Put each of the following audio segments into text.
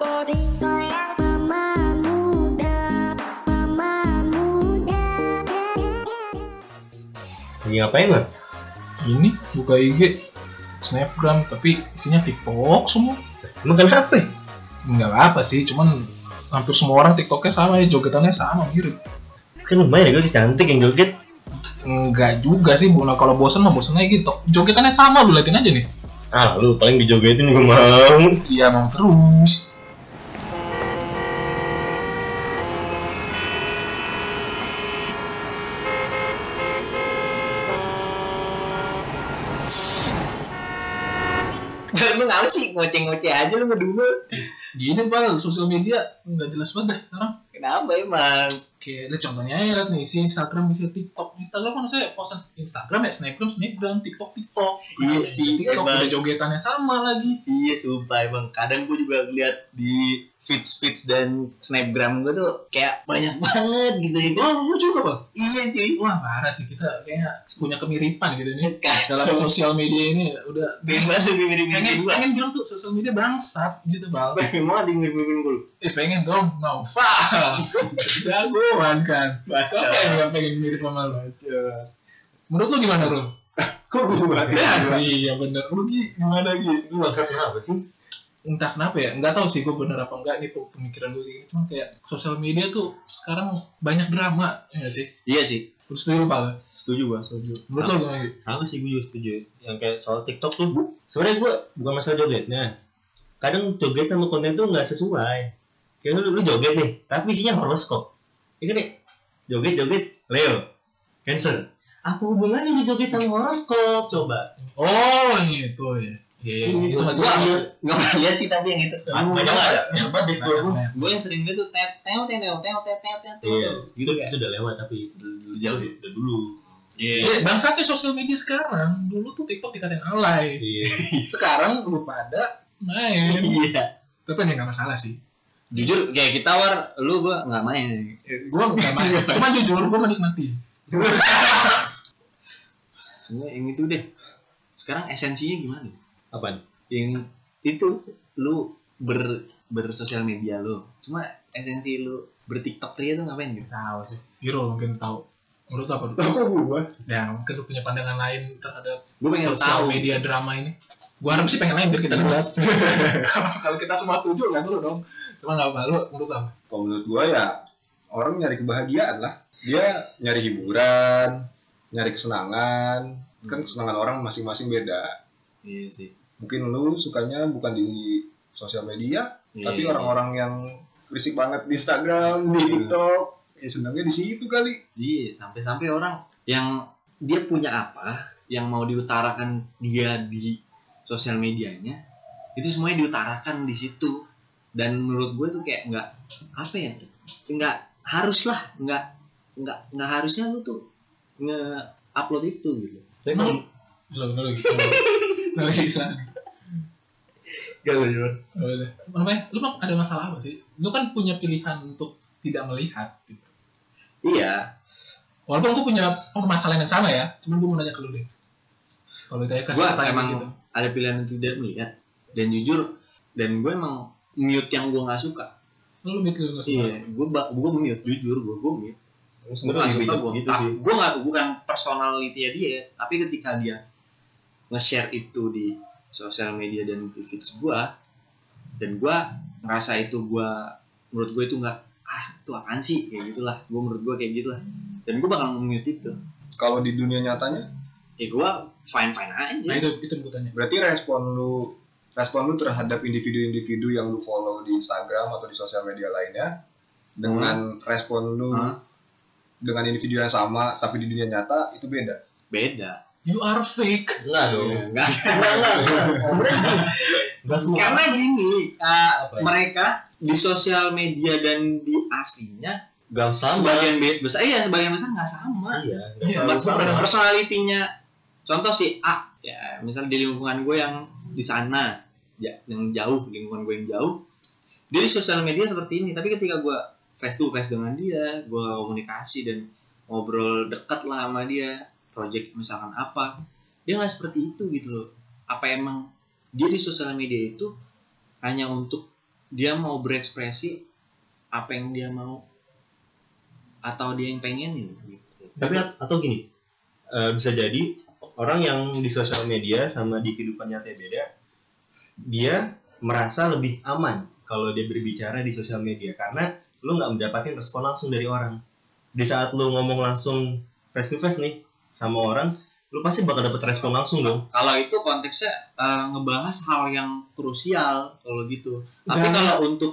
Lagi ngapain lo? ini buka IG snapgram tapi isinya tiktok semua Emang kenapa ya? nggak apa sih cuman hampir semua orang tiktoknya sama ya jogetannya sama mirip Kan lumayan ya gue cantik yang joget Enggak juga sih, Bu. Nah, kalau bosen mah bosen aja gitu. Jogetannya sama, lu liatin aja nih. Ah lu paling dijogetin juga mau Iya, mau terus. Lu ngapa sih ngoceh-ngoceh aja lu ngedulu Gini, Pak, sosial media nggak jelas banget dah sekarang. Kenapa emang? Oke, lihat contohnya ya, lihat nih, isi Instagram, isi TikTok. Instagram kan saya post Instagram ya, Snapgram, Snapgram, TikTok, TikTok. Iya sih, TikTok emang. udah jogetannya sama lagi. Iya sumpah emang kadang gue juga lihat di feeds feeds dan snapgram gue tuh kayak banyak banget gitu ya? Oh, lu juga, Pak? Iya cuy Wah, parah sih kita kayaknya punya kemiripan gitu nih. Kacau. Dalam sosial media ini udah Bebas lebih mirip-mirip pengen gue pengen bilang tuh sosial media bangsat gitu bal Pengen banget di mirip-miripin gue eh pengen dong Naufal jagoan kan Baca. siapa yang gak pengen mirip sama lu menurut lu gimana Rum? Kok gue ya, iya bener lu Gi, gimana Gi? Lu maksud kenapa sih? Entah kenapa ya nggak tahu sih gue bener apa enggak nih pemikiran gue gitu. Cuman kayak sosial media tuh sekarang banyak drama ya sih? Iya sih. Lu setuju pak Setuju gue Setuju. Menurut lu gimana Gi? sama sih gue juga setuju. Yang kayak soal TikTok tuh bu sebenarnya gue bukan masalah jogetnya kadang joget sama konten tuh nggak sesuai. Kayak lu, lu joget nih tapi isinya horoskop. Ya kan nih joget joget Leo Cancer. Apa hubungannya lu joget sama horoskop coba? Oh itu ya Iya, iya, itu mah gue jelas. nggak pernah lihat sih tapi yang itu. Banyak banyak ada? banyak gue banyak. gue yang sering liat tuh tet teo teo teo teo teo teo teo iya. gitu itu, kayak itu udah lewat tapi jauh ya? Udah dulu. Iya. Eh, bangsatnya sosial media sekarang. Dulu tuh TikTok dikatain alay. Iya. Sekarang lu pada main. Iya. Tapi ya nggak masalah sih. Jujur kayak kita war lu gue nggak main. Gue nggak main. Cuma jujur gue menikmati. Gue yang itu deh. Sekarang esensinya gimana apaan? Yang itu lu ber bersosial media lu. Cuma esensi lu bertiktok ria tuh ngapain gitu? Tahu sih. Hero mungkin tahu. Menurut lu apa Dul? apa gue ya mungkin lu punya pandangan lain terhadap gue pengen sosial tahu. media drama ini. Gue harap sih pengen lain biar kita debat. Kalau kalau kita semua setuju nggak seru dong. Cuma nggak apa lu menurut lu apa? Kalau menurut gua ya orang nyari kebahagiaan lah. Dia nyari hiburan nyari kesenangan. Kan kesenangan orang masing-masing beda. Iya sih mungkin lu sukanya bukan di sosial media Iya. tapi orang-orang yang berisik banget di Instagram di TikTok ya senangnya di situ kali. Iya, sampai-sampai orang yang dia punya apa yang mau diutarakan dia di sosial medianya itu semuanya diutarakan di situ. Dan menurut gue tuh kayak nggak apa ya nggak harus lah nggak nggak nggak harusnya lu tuh nge upload itu gitu. Tapi lu lagi gak lu Jon. Oh, udah. Apa namanya lu ada masalah apa sih? Lu kan punya pilihan untuk tidak melihat gitu. iya. Walaupun aku punya permasalahan yang sama ya cuman gue mau nanya ke lu deh. Kalau ditanya kasih gue pertanyaan emang gitu. ada pilihan untuk tidak melihat. Dan jujur dan gue emang mute yang gue nggak suka. Lu lebih lu nggak suka. Iya gue gue mute jujur gue gue mute. Gue sebenarnya gitu sih. Gue nggak bukan personality dia tapi ketika dia nge-share itu di sosial media dan di feeds gue dan gue ngerasa itu gue menurut gue itu nggak ah itu apaan sih? Kayak gitulah gue menurut gue kayak gitulah. Dan gue bakal nge-mute itu. Kalau di dunia nyatanya? Ya gue fine fine aja. Nah itu itu gue tanya berarti respon lu respon lu terhadap individu-individu yang lu follow di Instagram atau di sosial media lainnya dengan respon lu Hmm. dengan individu yang sama tapi di dunia nyata itu beda? Beda you are fake. Enggak dong. Enggak. enggak enggak enggak. Karena gini uh, Apa ya? mereka di sosial media dan di aslinya gak sama. sebagian be- besar iya sebagian besar nggak sama. Iya Iya, selalu pernah sama. personalitinya contoh si A ya misalnya di lingkungan gue yang di sana ya, yang jauh lingkungan gue yang jauh dia di sosial media seperti ini. Tapi ketika gue face to face dengan dia gue komunikasi dan ngobrol dekat lah sama dia project misalkan apa dia nggak seperti itu gitu loh apa emang dia di sosial media itu hanya untuk dia mau berekspresi apa yang dia mau atau dia yang pengen gitu. tapi at- atau gini eh, bisa jadi orang yang di sosial media sama di kehidupan nyata beda dia merasa lebih aman kalau dia berbicara di sosial media karena lu nggak mendapatkan respon langsung dari orang di saat lu ngomong langsung face to face nih sama orang lu pasti bakal dapet respon langsung dong. Kalau itu konteksnya eh, ngebahas hal yang krusial kalau gitu. Tapi Nggak. kalau untuk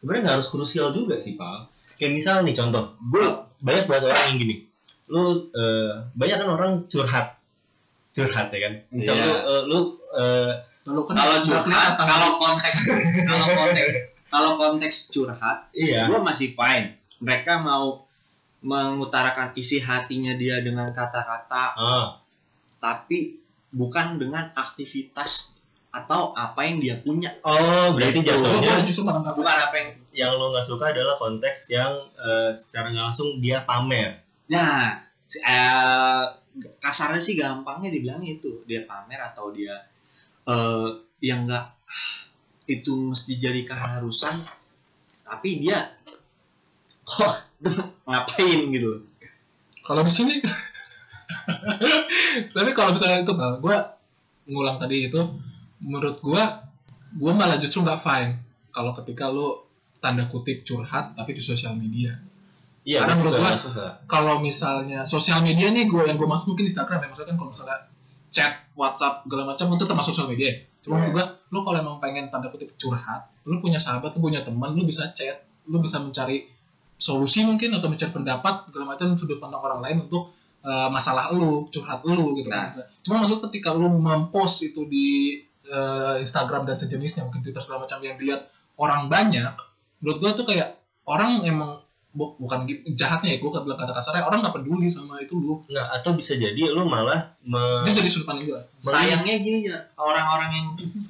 sebenarnya nggak harus krusial juga sih pak. Kayak misal nih contoh. Gue banyak banget orang yang gini. Lu eh, banyak kan orang curhat. Curhat ya kan? Misal Iya. lu eh, lu eh, kan kalau nggak curhat, kalau konteks kalau konteks kalau konteks curhat, iya. gue masih fine. Mereka mau mengutarakan isi hatinya dia dengan kata-kata, ah. Tapi bukan dengan aktivitas atau apa yang dia punya. oh berarti Gitu. Jatuhnya nggak Bukan apa yang yang lo nggak suka adalah konteks yang eh, secara nggak langsung dia pamer. Nah, eh, kasarnya sih gampangnya dibilangnya itu. Dia pamer atau dia eh yang enggak itu mesti jadi keharusan, tapi dia kok ngapain gitu? kalau di sini tapi kalau misalnya itu bang gue ngulang tadi itu menurut gue gue malah justru nggak fine kalau ketika lo tanda kutip curhat tapi di sosial media. Iya Karena menurut suka. kalau misalnya sosial media nih gue yang gue masuk mungkin Instagram ya maksudnya kan kalau misalnya chat WhatsApp segala macam itu termasuk sosial media cuma maksud gue lo kalau emang pengen tanda kutip curhat lo punya sahabat lo punya teman lo bisa chat lo bisa mencari solusi mungkin atau mencari pendapat segala macam sudut pandang orang lain untuk eh, masalah lu curhat lu gitu Nah. kan cuma maksud ketika lu mempost itu di eh, Instagram dan sejenisnya mungkin Twitter segala macam yang dilihat orang banyak menurut gua tuh kayak orang emang bu- bukan jahatnya ya gua bilang kata kasarnya orang nggak peduli sama itu lu nggak atau bisa jadi lo malah me- ini dari sudut pandang gua Sayangnya gini ya, orang-orang yang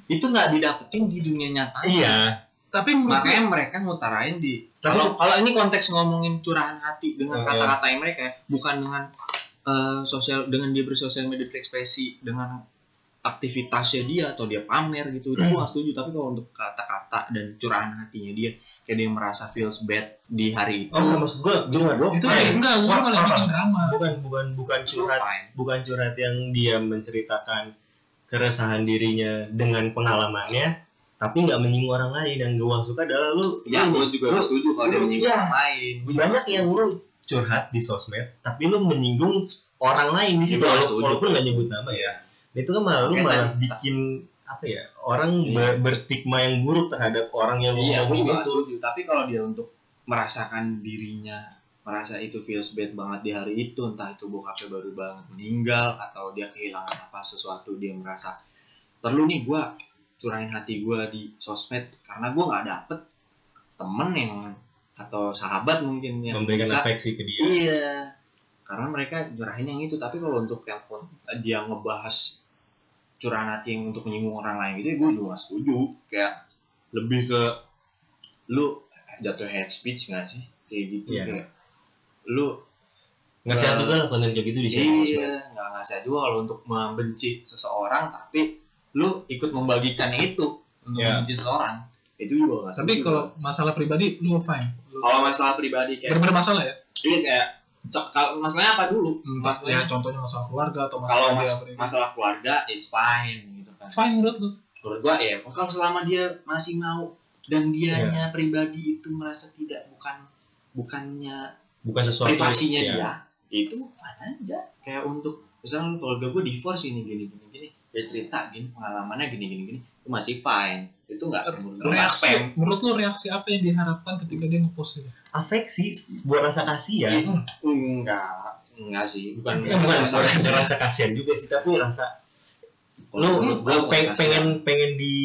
itu nggak didapetin di dunia nyata. iya tapi Makanya mereka ngutarain di Tapi kalau kalau ini konteks ngomongin curahan hati dengan Eh. kata-kata yang mereka ya, bukan dengan eh, sosial dengan dia bersosial media berekspresi dengan aktivitasnya dia atau dia pamer gitu itu gua nggak setuju. Tapi kalau untuk kata-kata dan curahan hatinya dia kayak dia merasa feels bad di hari itu. Oh nggak maksud gue gini gue itu kayak enggak Wah, malah bikin drama. bukan bukan bukan itu curhat bukan curhat yang dia menceritakan keresahan dirinya dengan pengalamannya tapi nggak menyinggung orang lain yang gue suka adalah lu ya lu, gue juga nggak setuju kalau dia lu- menyinggung ya. orang lain banyak yang lu curhat di sosmed tapi lu menyinggung orang lain di situ Itu nggak wala- setuju. walaupun nggak nyebut nama ya itu kan malah lu Oke, malah tadi- bikin apa ya orang Iya. ber- berstigma yang buruk terhadap orang yang lu Iya, ngomongin juga itu setuju. Tapi kalau dia untuk merasakan dirinya, merasa itu feels bad banget di hari itu, entah itu bokapnya baru banget meninggal atau dia kehilangan apa sesuatu, dia merasa perlu nih gue curahin hati gue di sosmed karena gue nggak dapet temen yang atau sahabat mungkin yang memberikan bisa afeksi ke dia Iya. Karena mereka curahin yang itu, tapi kalau untuk yang pun dia ngebahas curahan hati yang untuk menyinggung orang lain gitu, gue juga gak setuju. Kayak lebih ke lu jatuh hate speech gak sih? Kayak gitu Iya. kayak lu nggak sehat Eh, juga lah konten kayak gitu di sosmed. iya nggak nggak sehat juga kalau untuk membenci seseorang tapi lu ikut membagikan itu untuk Iya. membenci seseorang. Itu juga nggak tapi kalau masalah pribadi lu fine? Kalau masalah pribadi kayak bener-bener masalah ya? Iya kayak kalau masalahnya apa dulu? Hmm, masalahnya ya contohnya masalah keluarga atau masalah kalau mas- pribadi. masalah keluarga it's fine gitu kan. Fine menurut lu? Menurut gua ya kalau selama dia masih mau dan dianya pribadi itu merasa tidak bukan bukannya bukan sesuatu privasinya ya. dia itu fine aja. Kayak untuk misalnya keluarga gua divorce ini gini dia cerita gini pengalamannya gini gini gini itu masih fine. Itu nggak spam reaksi menurut lu reaksi apa yang diharapkan ketika dia ngepost itu afeksi buat rasa kasihan. Hmm. enggak enggak sih bukan Eh, bukan masalah- bukan rasa kasihan juga sih tapi rasa lu bukan peng- pengen pengen di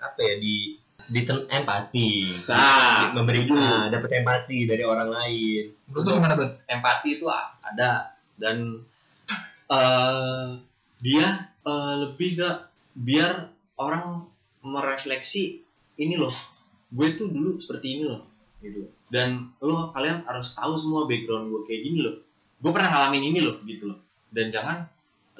apa ya di di empati. Nah, memberi nah, dapat empati dari orang lain. Menurut lu gimana empati itu ada. Dan eh dia eh, lebih ke biar orang merefleksi ini loh gue tuh dulu seperti ini loh gitu. Dan lo kalian harus tahu semua background gue kayak gini loh. Gue pernah ngalamin ini loh gitu loh. Dan jangan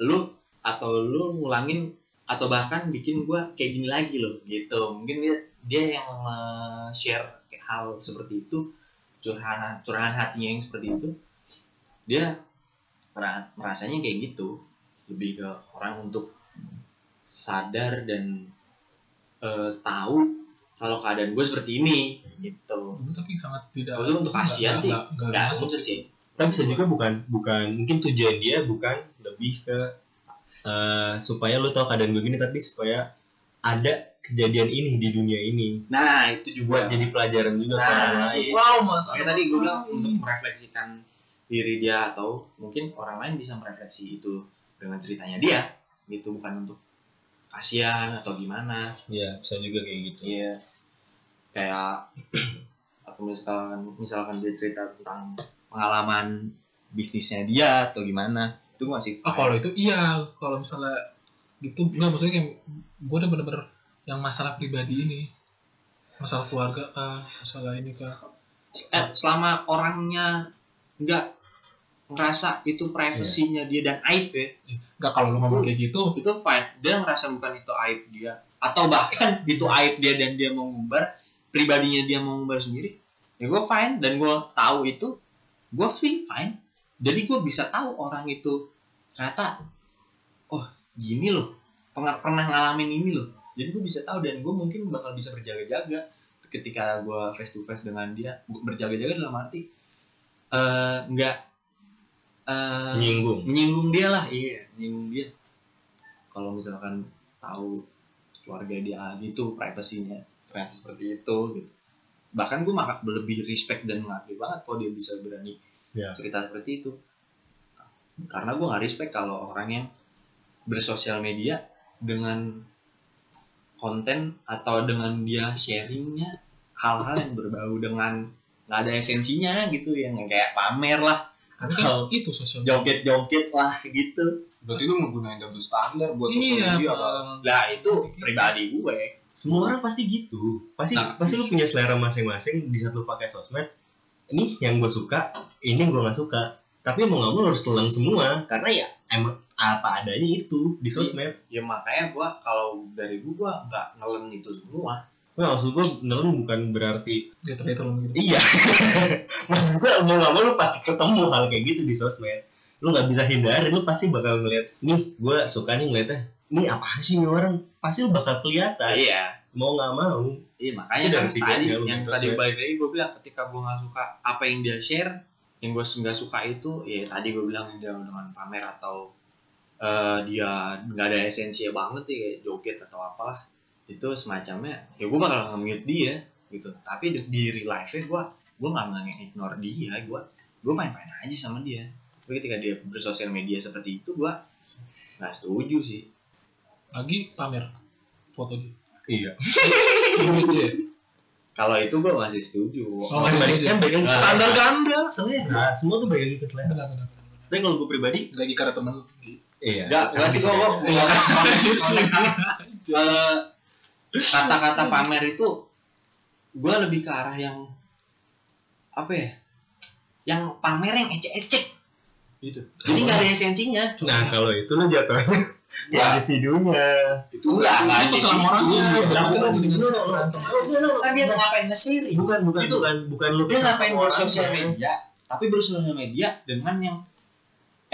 lo atau lo ngulangin atau bahkan bikin gue kayak gini lagi loh gitu. Mungkin dia dia yang share hal seperti itu curahan curahan hatinya yang seperti itu dia mera- merasanya kayak gitu lebih ke orang untuk sadar dan eh, tahu kalau keadaan gue seperti ini gitu. Gue tapi sangat tidak Kalau untuk kasihan sih, nggak- gitu sih. tapi bisa juga bukan bukan mungkin tujuan dia bukan lebih ke eh, supaya lu tahu keadaan gue gini tapi supaya ada kejadian ini di dunia ini. Nah itu buat juga jadi pelajaran juga ke Nah, orang lain. iya. Wow mas. Tadi gue bilang untuk merefleksikan diri dia atau mungkin orang lain bisa merefleksi itu dengan ceritanya dia gitu bukan untuk kasihan atau gimana. Ya bisa juga kayak gitu. Iya. Kayak atau misalkan misalkan dia cerita tentang pengalaman bisnisnya dia atau gimana itu masih Ah kalau itu iya. Kalau misalnya gitu enggak maksudnya kayak gue udah bener-bener yang masalah pribadi ini. Masalah keluarga kah masalah ini kah. Eh, selama orangnya nggak ngerasa itu privasinya dia dan aib ya. Enggak kalau lu ngomong kayak gitu. Itu fine. Dia ngerasa bukan itu aib dia. Atau bahkan itu aib dia dan dia mau ngumbar pribadinya dia mau ngumbar sendiri ya gue fine. Dan gue tahu itu gue feel fine. Jadi gue bisa tahu orang itu ternyata oh gini loh. Pernah pernah ngalamin ini loh. Jadi gue bisa tahu dan gue mungkin bakal bisa berjaga-jaga ketika gue face to face dengan dia. Berjaga-jaga dalam arti eh nggak eh, nyinggung. menyinggung dia lah iya menyinggung dia. Kalau misalkan tahu keluarga dia gitu privasinya ternyata seperti itu gitu. Bahkan gue malah lebih respect dan menghargai banget kalau dia bisa berani Ya. cerita seperti itu. Karena gue nggak respect kalau orang yang bersosial media dengan konten atau dengan dia sharingnya hal-hal yang berbau dengan nggak ada esensinya gitu yang kayak pamer lah atau kan itu sosial media. Joget-joget lah gitu. Berarti lu menggunakan double standar buat sosial iya media apa? Lah itu pribadi gue. semua orang pasti gitu. Pasti Nah, pasti lu punya selera masing-masing. Di saat lu pakai sosmed ini yang gue suka ini yang gue nggak suka. Tapi mau nggak mau harus telan semua. Karena ya emang apa adanya itu di sosmed. Ya makanya gue kalau dari gue gue nggak nelen itu semua. Nggak, maksud gue nelen bukan berarti dia terlihat gitu. Iya. Maksud gue mau nggak mau lu pasti ketemu hal kayak gitu di sosmed. Lu nggak bisa hindari lu pasti bakal ngeliat nih gue suka nih ngeliatnya. Ini apa sih nih orang? Pasti lu bakal kelihatan. Iya. mau nggak mau. Iya makanya Itu kan dari tadi yang main tadi balik lagi gue bilang ketika gue nggak suka apa yang dia share, yang gue nggak suka itu ya tadi gue bilang dia dengan pamer atau eh, dia nggak ada esensinya banget nih kayak joget atau apalah itu semacamnya ya gue bakal nge-mute dia gitu. Tapi di, di real life nya gue gue nggak nge-ignore dia gue gue main main aja sama dia. Tapi ketika dia bersosial media seperti itu gue nggak setuju sih. Lagi pamer foto dia. Iya. Kalau itu gue masih setuju. Oh, kan balik lagi ke standar ganda selera semua tuh lagi ke selera tapi kalau gue pribadi lagi karena temen iya. Enggak, enggak sih gue gue. Eh, kata-kata pamer itu gue lebih ke arah yang apa ya? Yang pamer yang ecek-ecek. Gitu. Jadi nggak ada esensinya. Nah kalau itu lu jatuhnya. Ya. ya. di videonya. Itu enggak enggak itu ada selama orangnya. Lagi dengan Lu- lu- berantem kan dia ngapain nge-share bukan bukan. Gitu. bukan bukan lu dia ngapain sama orang, bersosial media tapi bersosial media dengan yang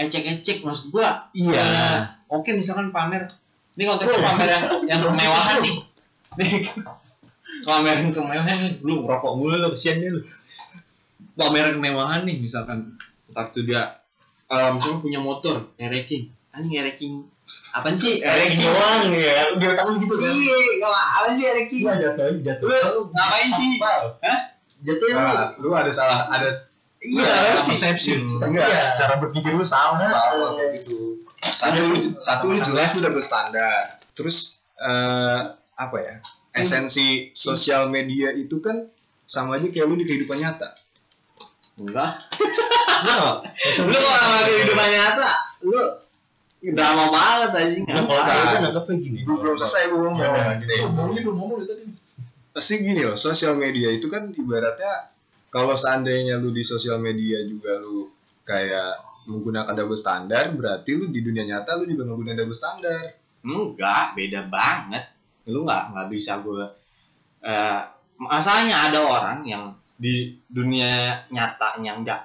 ecek-ecek. Maksud gua iya. Eh, oke misalkan pamer. Ini konteksnya pamer yang yang kemewahan nih nih. Pamer yang kemewahan nih lu ngerokok mulu lu kesian deh lu. Pamer kemewahan nih misalkan entar tuh dia eh, misalnya punya motor ereking anjing ereking apa sih? Ereking doang ya di otak lu gitu kan? Iya kalau apa sih ereking iya jatuhnya jatuh. Lu ngapain sih? Hah? jatuhnya lu Nah, lu ada salah, ada iya sih? persepsi. Enggak, Iya. cara berpikir lu salah, salah kayak gitu. Satu lu, satu lu jelas lu double standar. Terus eh, apa ya? Esensi sosial media itu kan sama aja kayak lu di kehidupan nyata. enggak Nah, lu kalau sama kehidupan nyata lu drama banget anjing Nah, kalau nangkepnya gini. Belum belum selesai gue ngomong. Ya, Gitu. ngomongnya belum ngomong tadi Pasti gini loh, sosial media itu kan ibaratnya kalau seandainya lu di sosial media juga lu kayak menggunakan double standar, berarti lu di dunia nyata lu juga menggunakan double standar. enggak beda banget lu nggak nggak bisa gue eh masalahnya ada orang yang di dunia nyatanya nggak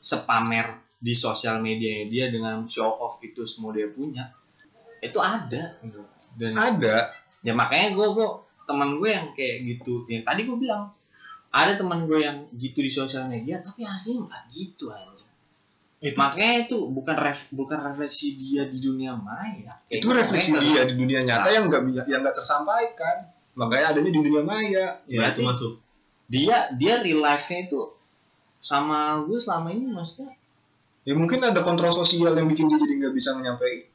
sepamer di sosial media dia dengan show off itu semua dia punya itu ada dan ada. Ya makanya gue gue teman gue yang kayak gitu yang tadi gue bilang ada teman gue yang gitu di sosial media tapi hasilnya nggak gitu aja Itu. Makanya itu bukan ref, bukan refleksi dia di dunia maya. Kayak itu refleksi mereka- dia di dunia nyata yang nggak yang nggak tersampaikan. Makanya adanya di dunia maya. Ya Berarti- itu masuk. dia dia real life nya itu sama gue selama ini maksudnya? Ya mungkin ada kontrol sosial yang bikin dia jadi nggak bisa menyampaikan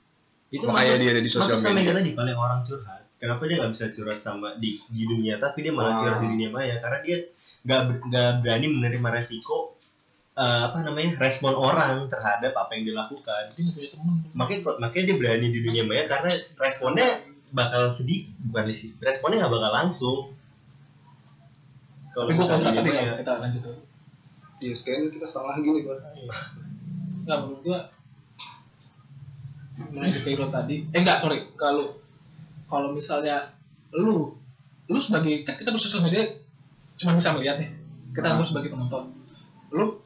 itu makanya masuk dia ada di sosial masuk sama media. yang tadi paling orang curhat. Kenapa dia nggak bisa curhat sama di di dunia tapi dia malah curhat di dunia maya? Karena dia nggak nggak berani menerima resiko eh, apa namanya respon orang terhadap apa yang dilakukan. Dia makanya kok- makanya dia berani di dunia maya karena responnya bakal sedih bukan sih responnya nggak bakal langsung. Kontra misalnya kalau kita lanjut dulu. Iya sekarang kita setengah gini pak nggak menurut gue melanjut ke Iro tadi eh enggak sorry. Kalau kalau misalnya lu lu sebagai kan kita bersosial media cuma bisa melihat nih. Kita lu sebagai penonton. Lu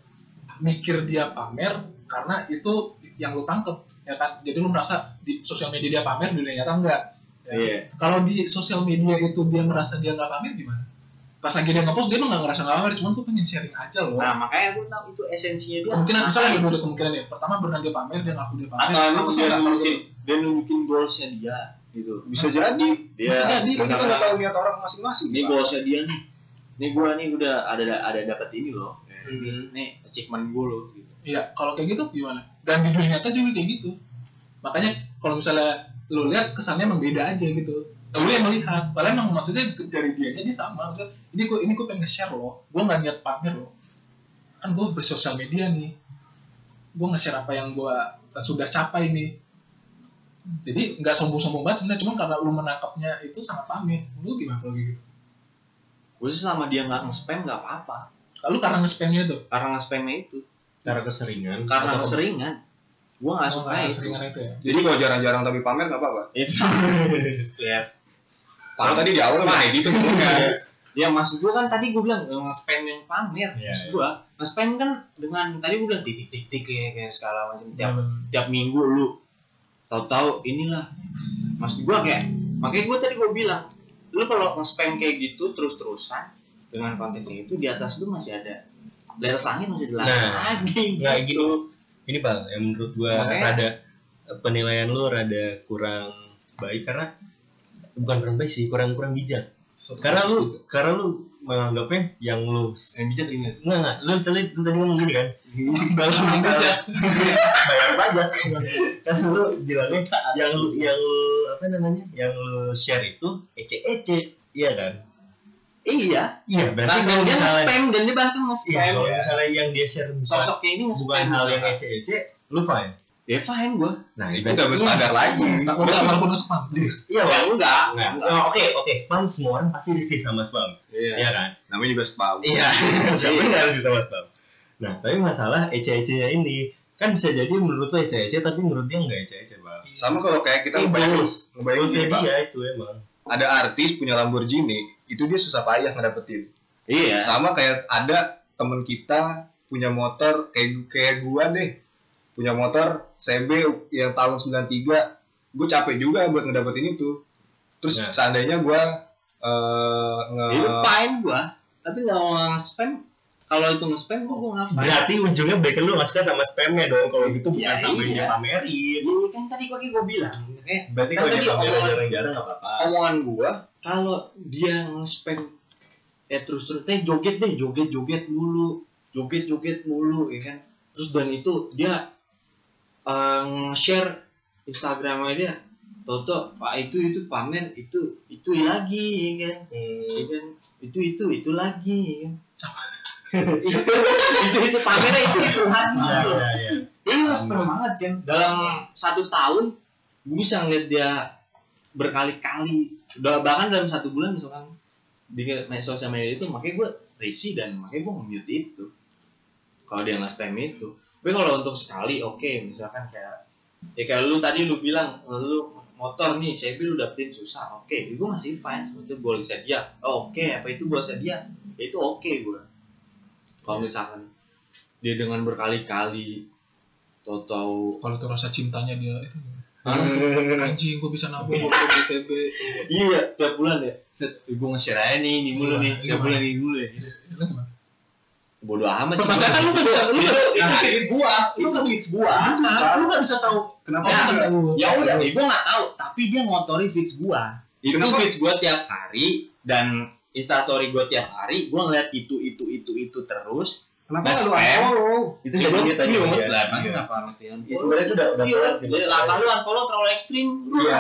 mikir dia pamer karena itu yang lu tangkep ya kan? Jadi lu merasa di sosial media dia pamer di dunia nyata enggak. Ya. Iya. kalau di sosial media itu dia merasa dia nggak pamer gimana? Pas lagi dia ngepost dia emang nggak ngerasa nggak pamer cuman gue pengen sharing aja loh. Nah makanya gue tahu itu esensinya dia Ngapain? misalnya ada dua kemungkinan ya pertama benar dia pamer dia ngaku dia pamer. Atau emang dia nunjukin dia nunjukin goalsnya dia gitu. Bisa jadi. Dia Bisa jadi. kita nggak tahu niat orang masing-masing ini goalsnya dia nih. Nih gue nih udah ada ada dapet ini loh Hmm. nih achievement gue loh gitu Iya, kalau kayak gitu gimana? Dan di dunia nyata juga kayak gitu. Makanya kalau misalnya lu lihat kesannya emang beda aja gitu. Lu yang melihat, padahal emang maksudnya dari dianya dia sama. Maksudnya, ini gue ini gue pengen nge-share loh. Gue nggak niat pamer loh. Kan gue bersosial media nih. Gue nge-share apa yang gue sudah capai nih. Jadi nggak sombong-sombong banget sebenarnya, cuma karena lu menangkapnya itu sangat pamer. Lu gimana kalau gitu? gue sih selama dia nggak nge-spam nggak apa-apa Lalu karena nge-spamnya itu, karena nge-spamnya itu. Karena keseringan. Karena atau- keseringan. Gue nggak oh, suka itu. seringan itu ya. jadi kalau jarang-jarang tapi pamer nggak apa-apa? Ya kalau tadi di awal kayak gitu. Kan ya maksud gue kan tadi gue bilang nggak nge-spam yang pamer. Iya, maksud iya. gue nge-spam kan dengan tadi gue bilang titik titik kayak kayak segala macam. Tiap Ya, tiap minggu lu tahu-tahu inilah. Maksud gue kayak makanya gue tadi gue bilang lu kalau nge-spam kayak gitu terus-terusan dengan kontennya itu di atas lu masih ada. Di atas langit masih ada Nah. lagi. nggak gitu ini pak yang menurut gua Makanya- rada penilaian lu rada kurang baik karena bukan kurang baik sih kurang kurang bijak. Karena lu karena lu menganggapnya yang lu yang bijak ini enggak enggak lu tadi lu tadi ngomong gini kan? Yang bijak. bayar pajak. Karena lu bilangnya yang lu yang lu apa namanya yang lu share itu ece ece iya kan iya. Iya nah, berarti dan kalau dia misalnya nge-spam dan dia bahkan iya nge-spam kalau misalnya yang dia share bukan sosoknya ini nge-spam. bukan hal yang ece ece lu fine. Ya fine gue nah itu double standar lagi. Tak udah walaupun lu spam. iya ya enggak. Nah, oh, oke oke spam semua orang pasti risih sama spam, iya. Iya kan? namanya juga spam. Iya, siapa yang nggak risih sama spam? Nah, tapi masalah ece-ecenya ini kan bisa jadi menurut lo ece-ece tapi menurut dia nggak ece-ece bang. sama kalau kayak kita ngebayangin ngebayangin dia itu emang. ada artis punya Lamborghini itu dia susah payah ngedapetin. Iya. Sama kayak ada temen kita punya motor kayak kayak gua deh. Punya motor CB yang tahun 93 gue capek juga buat ngedapetin itu. Terus Ya. seandainya gua eh, nge itu fine gue tapi nggak mau nge-spam kalau itu nge-spam kok gue nggak fine Berarti ujungnya bacon lu nggak suka sama spamnya dong. Kalau gitu bukan sama yang iya. pamerin. ini kan tadi kok gue bilang kayak Berarti kalau dia pamerin jarang-jarang nggak apa-apa. omongan gua kalau dia nge-spam eh terus terus teh joget deh joget joget mulu joget joget mulu ya kan terus dan itu dia eh, nge-share Instagramnya dia Toto pak itu itu pamer itu itu lagi ya kan Hmm. ya kan itu itu itu lagi ya kan itu itu itu pamernya itu itu lagi Iya, iya, iya. dia banget kan dalam satu tahun gue bisa ngeliat dia berkali-kali. Udah bahkan dalam satu bulan misalkan di media sosial media itu makanya gue risih dan makanya gue nge-mute itu. Kalau dia nge-spam itu. Tapi kalau untuk sekali oke. Misalkan kayak ya kayak lu tadi lu bilang lu motor nih CB lu dapetin susah oke. Gue masih fine itu boleh sedia oh, oke. Apa itu gue sedia itu oke gue kalau misalkan dia dengan berkali-kali tahu-tahu kalau tuh rasa cintanya dia itu. Anjing gue bisa nabung gue beli CB iya tiap bulan ya. Set gue nge-share aja nih ini mulu nih Iya, tiap bulan ini mulu ya. Bodoh amat sih. Permasalahan kan lu nggak bisa lu itu fix gua. Itu fix gua. lu nggak bisa tahu Kenapa? Ya, ya udah gua nggak tahu. Tapi dia ngotori feeds gua. Itu feeds gua tiap hari dan instastory gua tiap hari gua ngeliat itu itu itu itu terus Kenapa Nah, lu unfollow? itu ya jadinya tadi ya. lah emang Iya. kenapa mesti Ya, sebenarnya itu udah udah Iya, berat sih, jadi masalahnya. langkah lu unfollow terlalu ekstrim Iya.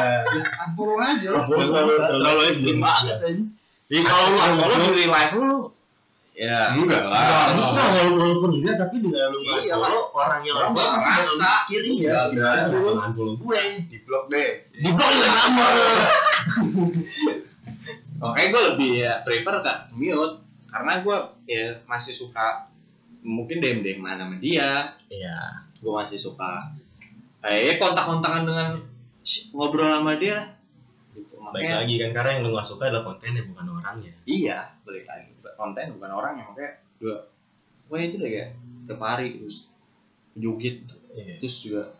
Unfollow aja. Terlalu- ekstrim banget aja jadi kalau lu unfollow di real life lu ya Enggak Enggak, lah. enggak. Walaupun enggak tapi dengan lu Iya, nggak follow orang yang Orang masih iya. Iya, Gimana iya. lu unfollow gue? Di blog deh. Di blog juga sama. Makanya gue lebih ya prefer ke mute karena gue ya masih suka mungkin DM DM mana sama dia Iya. gue masih suka eh kontak-kontakan dengan ngobrol sama dia gitu Baik makanya lagi kan karena yang lu nggak suka adalah kontennya bukan orangnya. iya balik lagi konten bukan orang yang makanya gue gue itu deh kayak tiap hari terus joget Iya. terus juga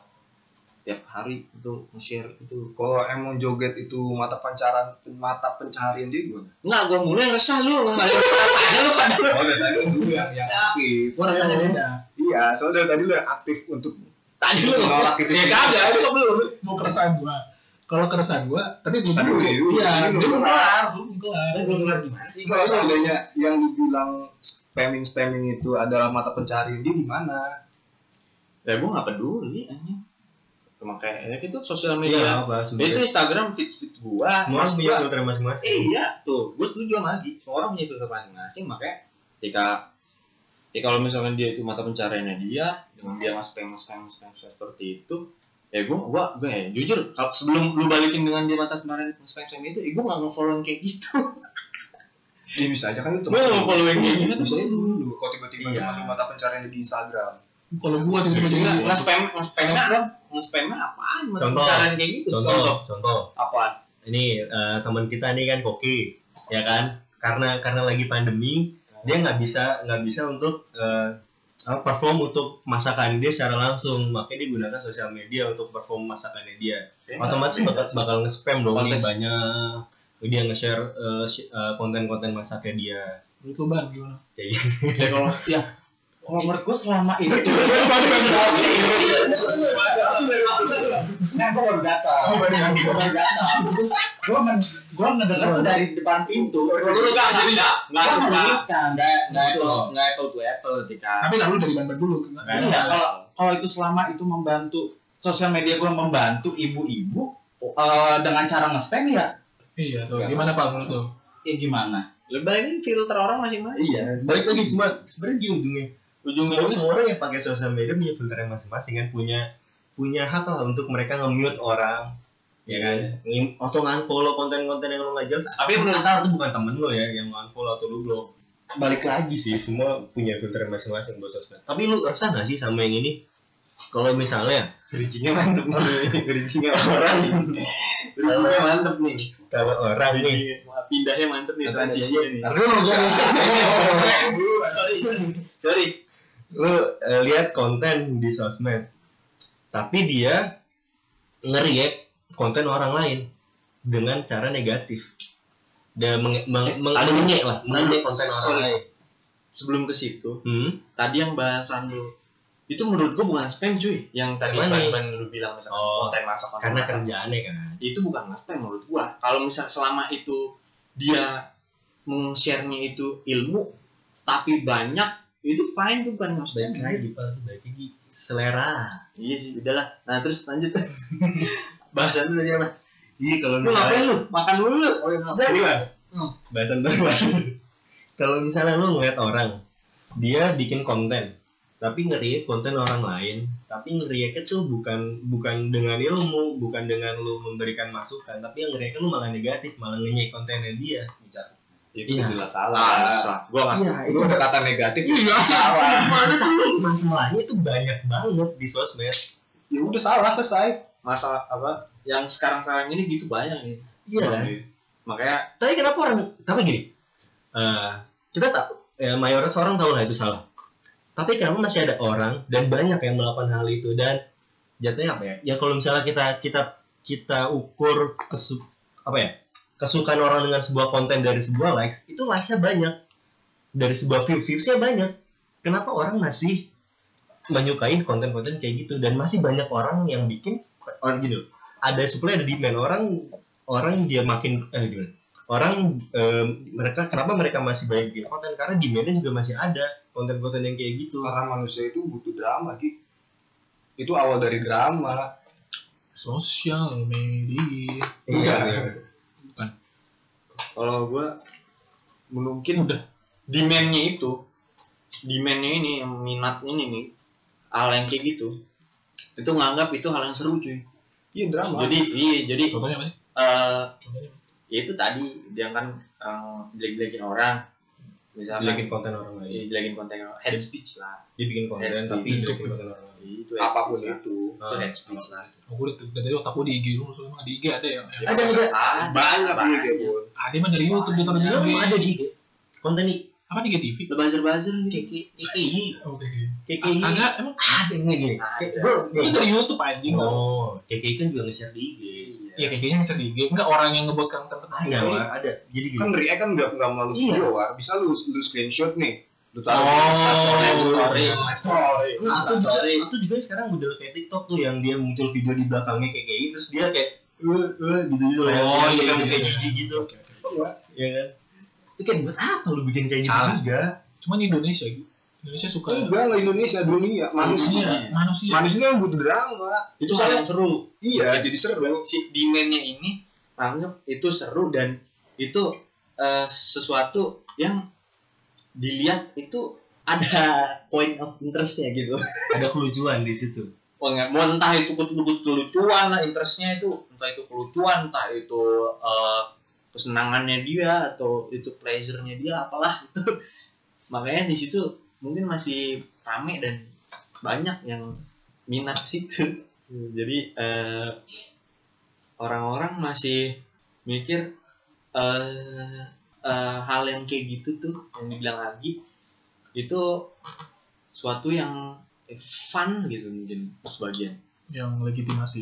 tiap hari itu nge-share itu Kalau emang joget itu mata pancaran mata pencaharian dia gimana? Enggak, gue mulai resah lu, nggak ada rasanya lu pada lu. Oh, dari tadi dulu yang yang aktif. gue rasanya beda Iya, soalnya dari tadi lu yang aktif untuk Tadi lu Nolak itu Ya kagak, itu belum. mau keresahan gue kalau keresahan gue tapi gue Aduh, dulu iya, iya iya, belum kelar. kelar belum kelar belum kelar gimana? kalau seandainya yang dibilang spamming spamming itu adalah mata pencaharian dia gimana? Ya gue nggak peduli anjing. Makanya ya itu sosial Iya, media. apa Ya, itu sebenarnya? Instagram feeds feeds gua. Semua orang Mas punya gua- filter masing-masing. Eh, iya tuh, gue setuju sama Agi. Semua orang punya filter masing-masing, makanya ketika ya kalau misalkan dia itu mata pencariannya dia dengan dia nge spam spam spam seperti itu ya gue gua gue ya, jujur kalau sebelum lu balikin dengan dia mata pencarian spam spam itu ya gue nggak nge-follow kayak gitu Ya bisa aja kan itu. gue nge-follow yang kayak gitu Bisa itu dulu. Kalau tiba-tiba Iya. mata pencarian di Instagram. Kalau gue tiba-tiba jadi nggak nge-spam nge-spamnya nge-spamnya apaan mata Contoh. pencarian kayak gitu Contoh, contoh. apaan Ini eh, teman kita nih kan Koki, ya kan? Karena karena lagi pandemi, dia nggak bisa nggak bisa untuk eh, apa, perform untuk masakan dia secara langsung, makanya dia gunakan sosial media untuk perform masakannya dia. Otomatis bakal bakal nge-spam dong nih Konteks. banyak. Dia nge-share eh, eh, konten-konten masaknya dia. lu ban gimana Kayak gitu. ya kalau ya kalau menurut gue selama itu Nah, gue baru datang. Gue baru datang. Gue men, gue ngedenger tuh dari depan pintu. Nggak nggak nggak nggak nggak apple nggak apple to apple ketika tapi kan lu dari ban ban dulu Nah, Iya, kalau kalau itu selama itu membantu sosial media gue membantu ibu-ibu eh, dengan cara nge-spam ya, iya tuh gimana pak menurut lu ya gimana? lebih baik filter orang masing-masing Iya, balik lagi semua sebenarnya gini ujungnya. Ujungnya Semua, semua orang yang pakai sosial media punya filternya masing-masing kan punya punya hak lah untuk mereka nge-mute orang ya kan? Ngim- atau unfollow konten-konten yang lo nggak jelas. Tapi menurut saya itu bukan temen lo ya yang unfollow atau lu blok balik lagi sih semua punya filter masing-masing buat sosmed. Tapi lu rasa nggak sih sama yang ini? Kalau misalnya bridgingnya mantep nih bridgingnya orang bridgingnya mantep nih. Kalau orang nih. Pindahnya mantep nih transisinya nih. sorry. Sorry lu eh, lihat konten di sosmed. Tapi dia ngeriak konten orang lain dengan cara negatif. Dan meng, mengejek lah mengejek konten orang sorry. lain. Sebelum ke situ hmm? tadi yang bahasan lu itu menurut gua bukan spam cuy. Yang tadi ban ban lu bilang misalkan Oh, konten masak konten karena masak. kerjaannya kan. Itu bukan spam menurut gua. Kalau misal selama itu dia meng-share-nya itu ilmu tapi banyak itu fine tuh bukan spam baik lagi pak baik lagi selera. Iya sih udahlah. Nah terus lanjut. Bahasan lu tadi apa? Iya kalau lu ngapain lu? Makan dulu lu. Oh iya Gimana? Hmm. bahasan terbaru kalau misalnya lu ngeliat orang dia bikin konten tapi ngeriak konten orang lain tapi ngeriaknya tuh bukan bukan dengan ilmu bukan dengan lu memberikan masukan tapi yang ngeriaknya lu malah negatif malah ngenyek kontennya dia itu Iya. jelas salah. Ah, salah gua nggak iya Itu ada kata negatif. iya salah. gimana tuh? Masalahnya itu banyak banget di sosmed. Ya udah salah selesai. masa apa yang sekarang-sekarang ini gitu banyak nih. iya kan? Makanya tapi kenapa orang tapi gini. Eh, kita tak ya mayoritas orang tahu lah itu salah. Tapi kenapa masih ada orang dan banyak yang melakukan hal itu? Dan jatuhnya apa ya? Ya kalau misalnya kita kita kita ukur kesu apa ya kesukaan orang dengan sebuah konten dari sebuah likes itu likesnya banyak. Dari sebuah view viewsnya banyak. Kenapa orang masih menyukai konten-konten kayak gitu? Dan masih banyak orang yang bikin orang loh, ada supply ada demand. Orang orang dia makin eh gimana? Orang em, mereka kenapa mereka masih banyak bikin konten? Karena demandnya juga masih ada konten-konten yang kayak gitu. Karena manusia itu butuh drama ki. Itu awal dari drama. Sosial media. iya kalau gua mungkin udah demandnya itu demandnya ini yang minat ini nih hal yang kayak gitu itu nganggap itu hal yang seru cuy. Iya drama. Jadi iya jadi Contohnya apa sih? eh Contohnya apa? ya itu tadi dia kan eh, jelek-jelekin orang. Misalnya jelekin konten orang lain. Iya, jelekin konten orang head speech lah. Dia bikin konten Head tapi speech. jelekin konten orang lain. Itu apa pun head speech. itu. Lah. itu head speech lah. Oh, gue udah dari otak gue di IG lu, soalnya di IG ada yang, yang ada. Ada. Ah, banyak banyak. pun ada mah dari YouTube di Emang IG. ada di konten di Apa di TV? Lo buzzer-buzzer gitu. KKI KKI Oke. KKI Agak emang ada kayak gini Ada. Kayak- bro itu dari YouTube anjing. oh KKI kan juga nge-share di IG Iya kayaknya bisa di IG. Enggak orang yang ngebuat konten ada War. ada jadi gini kan react kan nggak nggak melalui Iya. video war bisa lu lu screenshot nih lu taruh Oh, di story story. story Nah, atau juga, Story. atau juga sekarang model kayak TikTok tuh yang dia muncul video di belakangnya kayak kayak terus dia kayak eh eh gitu gitu Oh, yang iya, kayak iya, kayak iya. jijik gitu Ya kan? Itu kayak buat apa lu bikin kayak gitu Salah. juga? Cuman Indonesia gitu. Indonesia suka enggak lah Indonesia dunia manusia manusia, manusia. manusia yang butuh drama. Itu hal yang seru. iya. Jadi seru. Si demandnya ini anggap itu seru dan itu eh, sesuatu yang dilihat itu ada point of interestnya gitu. ada kelucuan di situ. Mau nggak- mau entah itu ke- ke- kelucuan lah interestnya itu. Entah itu kelucuan entah itu eh, kesenangannya dia atau itu pleasure-nya dia apalah itu makanya di situ mungkin masih rame dan banyak yang minat situ jadi eh, orang-orang masih mikir eh, eh, hal yang kayak gitu tuh yang dibilang lagi itu suatu yang fun gitu mungkin sebagian. Yang legitimasi.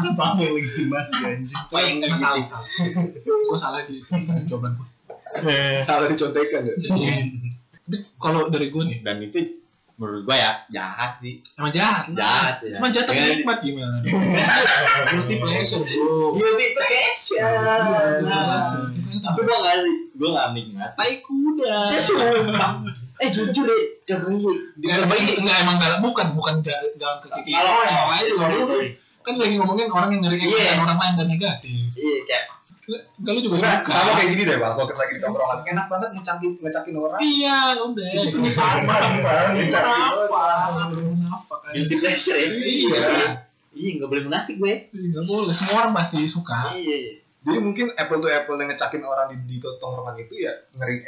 Apa yang legitimasi anjing Oh, yang Emang salah. gitu. Gue salah di jawaban gue. salah dicontekan ya Tapi kalau dari gue nih, dan itu menurut gua ya jahat sih emang jahat. jahat ya Emang jahat tapi Iya nikmat gimana? Guilty pleasure bro. guilty pleasure tapi gua nggak sih gua nggak nikmat tai kuda ya eh jujur deh kekei Enggak, enggak emang dalam bukan bukan dalam kekiki. kalau yang lain sorry Kan lagi ngomongin orang yang ngeri Iya. orang lain dan negatif. iya kayak Enggak lu juga Enggak, suka. sama kayak gini deh bang waktu lagi di tongkrongan enak banget ngecakin ngecakin orang Iya, udah. Ini sama bang ngecakin orang kan? guilty pleasure ya Iya. iya nggak boleh munafik gue Enggak boleh. Semua orang pasti suka. iya jadi mungkin apple to apple yang ngecakin orang di, di tongkrongan itu ya ngeri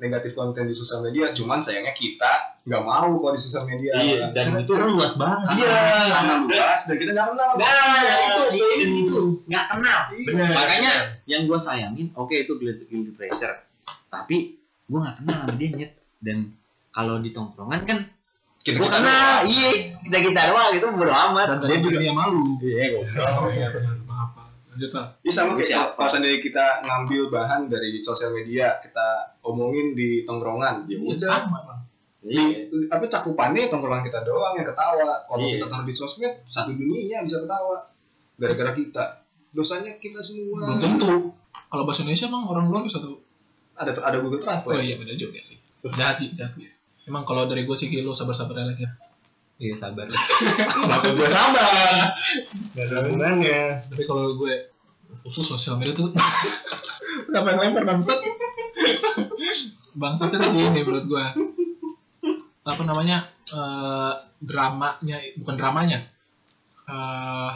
negatif konten di sosial media cuman sayangnya kita nggak mau kalau di sosial media. Iya dan karena itu itu luas banget. Iya karena luas dan kita nggak kenal. Nah, itu Iya, itu itu. Nggak kenal. Bener. Makanya yang gue sayangin, oke itu guilty, guilty pleasure, tapi gue nggak kenal sama dia nyet. Dan kalau di tongkrongan kan kita gue kenal, iya kita kita doang gitu bodo amat. Dan Dia juga dia malu. iya Oh iya benar. Maaf. Pak. Lanjut lah. Iya sama kayak Siapa? kalau seandainya kita ngambil bahan dari sosial media, kita omongin di tongkrongan, ya Ya, udah. sama bang. Iya. Di- apa cakupannya tongkrongan kita doang yang ketawa. Kalau Iya. kita taruh di sosmed, satu dunia bisa ketawa. Gara-gara kita. Dosanya kita semua. Belum tentu. Kalau bahasa Indonesia emang orang luar bisa tahu. Ada ada Google Oh Translate. iya benar juga sih. Jahat jahat sih. Emang kalau dari gue sih lo sabar-sabar aja lagi. Iya sabar Kenapa gue sabar? nggak ada hubungannya Tapi kalau gue khusus sosial media tuh Kenapa yang lempar bangsat? Bangsat itu gini menurut gue Apa namanya eh, Dramanya Bukan dramanya eh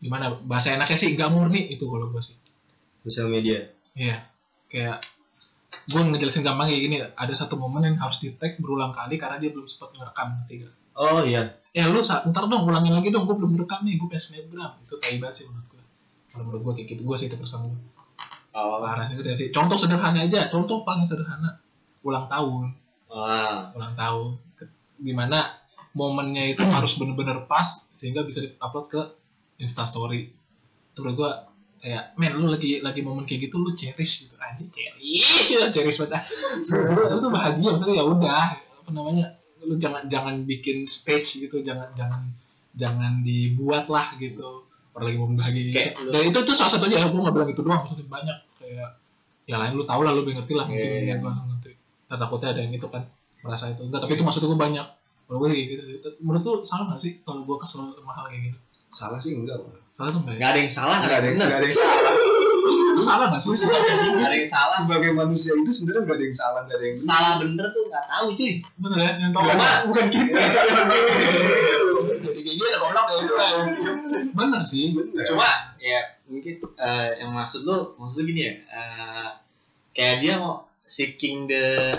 Gimana Bahasa enaknya sih Gak murni itu kalau gue sih sosial media Iya Kayak Gue ngejelasin gampang kayak gini Ada satu momen yang harus di tag berulang kali Karena dia belum sempat ngerekam ngerti gak? Oh iya. eh lu ntar dong ulangin lagi dong gue belum rekam nih gue pengen snapgram itu tai banget sih menurut gue kalau menurut gue kayak gitu gue sih itu persen gue Oh. parah sih contoh sederhana aja contoh paling sederhana. Ulang tahun. Wah. ulang tahun. Di mana momennya itu harus bener-bener pas sehingga bisa diupload ke instastory menurut gue kayak men lu lagi lagi momen kayak gitu lu cherish gitu. Anjir cherish ya cherish banget. Lu tuh bahagia maksudnya ya udah apa namanya lu jangan jangan bikin stage gitu jangan jangan jangan dibuat lah gitu Orang lagi momen bahagia gitu. Kayak lu- dan itu tuh salah satunya gue nggak bilang itu doang maksudnya banyak kayak ya lain lu tau lah lu ngerti lah mungkin yeah. gue ngerti Ntar takutnya ada yang itu kan merasa itu enggak tapi itu maksud gue banyak kalau gue gitu menurut lu salah gak sih kalau gue kesel sama hal kayak gitu Salah sih enggak. Salah tuh enggak ya Nggak ada yang salah, Enggak ada yang benar. enggak ada yang salah. Itu salah gak sih Nggak ada yang salah. Sebagai manusia itu sebenarnya enggak ada yang salah, enggak ada yang benar. Salah bener tuh nggak tahu cuy. bener ya yang tau Bukan, bukan kita. jadi kayak gitu goblok ya itu kan. bener sih Cuma ya mungkin eh, yang maksud lu, maksud lu gini ya. eh, kayak dia mau seeking the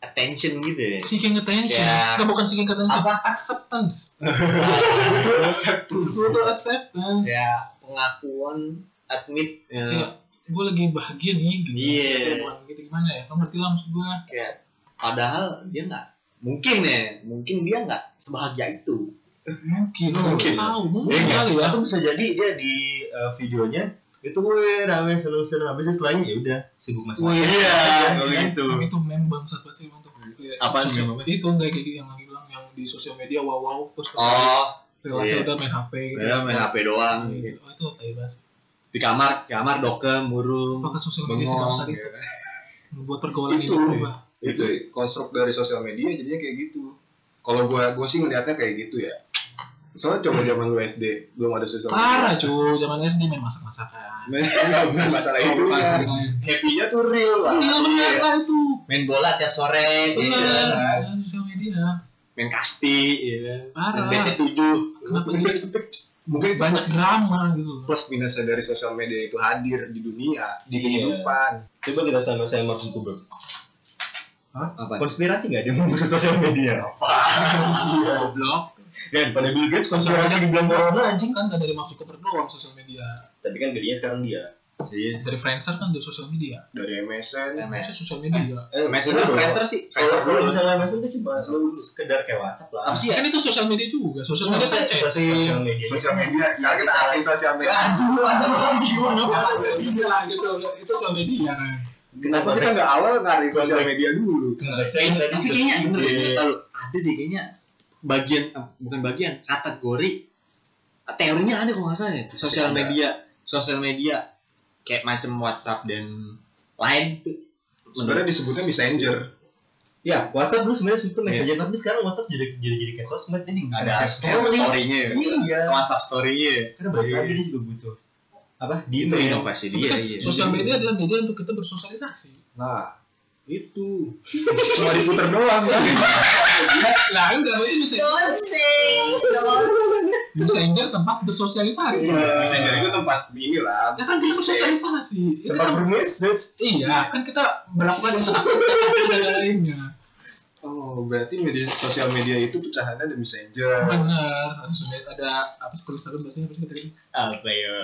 attention gitu ya. seeking attention Ya. Nggak, bukan seeking attention Apa? acceptance Acceptance. Acceptance ya pengakuan admit Kayak, gue lagi bahagia nih gitu Iya. Kayak bukan gitu gimana ya kamu ngerti lah maksud gue kayak padahal dia nggak mungkin ya mungkin dia nggak sebahagia itu mungkin Mungkin. nggak tahu mungkin Iya, kali ya Atau bisa jadi dia di uh, videonya itu gue rame seneng-seneng habis itu setelahnya ya udah sibuk masing Wih, Iya, kalau gitu. Tapi itu mem bangsat banget sih. Kayak Apaan sosial- memangnya? Itu enggak kayak gitu yang lagi bilang yang di sosial media wow wow terus oh relasi iya. udah main HP gitu. ya main HP doang Gitu. Oh, itu tai banget. Di kamar kamar dokem burung Apakah sosial media bengong bangsat itu ya. membuat pergaulan Itu. berubah? Itu konstruk dari sosial media jadinya kayak gitu. Kalau gua gua sih ngeliatnya kayak gitu ya. Soalnya coba zaman lu SD belum ada sosial Parah media. cuy, zaman SD main masak-masakan. Enggak bukan masalah itu ya. Happy-nya tuh real lah. Iya benar lah itu. main bola tiap sore Benar. iya kan? Ya, Sosial media. main kasti kan Parah. main BT 7 Kenapa jadi Mungkin itu banyak plus, drama gitu. plus minusnya dari sosial media itu hadir di dunia, di Iya. kehidupan. Coba kita sama-sama Mark Zuckerberg. apa Konspirasi nggak dia membuat sosial media? Goblok. Kan pada Bill Gates konspirasi dibilang corona anjing. Kan gak dari masuk ke doang sosial media. Tapi kan gadinya sekarang dia. Iya Dari Friendster kan dari sosial media. Dari MSN, Maksudnya sosial media. Eh, Messenger dulu. Friendster sih Kalau dulu. misalnya MSN itu cuma lu sekedar kayak WhatsApp lah. apa sih ya Kan itu sosial media juga. Sosial media kan Sosial chatting. media. sosial media. Sekarang kita aktif sosial media. Anjing lu ada lagi gimana? Iya gitu. Itu sosial media. Kenapa kita nggak awal ngadain sosial media dulu? Tapi kayaknya bener tahu ada deh kayaknya bagian eh, bukan bagian kategori eh, teorinya ada kalau nggak salah ya sosial media sosial media kayak macam WhatsApp dan lain tuh Sebenarnya disebutnya messenger. Ya, WhatsApp dulu sebenarnya itu Iya. messenger, tapi sekarang WhatsApp jadi jadi jadi kayak sosmed jadi bisa ada story story. story-nya ya Iya. WhatsApp story-nya ya Karena balik lagi dia juga butuh apa? Di itu inovasi dia iya Sosial media adalah media untuk kita bersosialisasi. Nah, itu cuma diputer doang. Lah enggak itu bisa Messenger tempat bersosialisasi. Messenger itu tempat ini lah. Ya kan kita bersosialisasi. Itu Tempat kan bermessage. Iya, kan kita melakukan interaksi dan lainnya. Oh, berarti media sosial media itu pecahannya ada messenger. Benar. Ada sosial- ada apa sih kalau Instagram bahasanya apa sih ini? apa ya?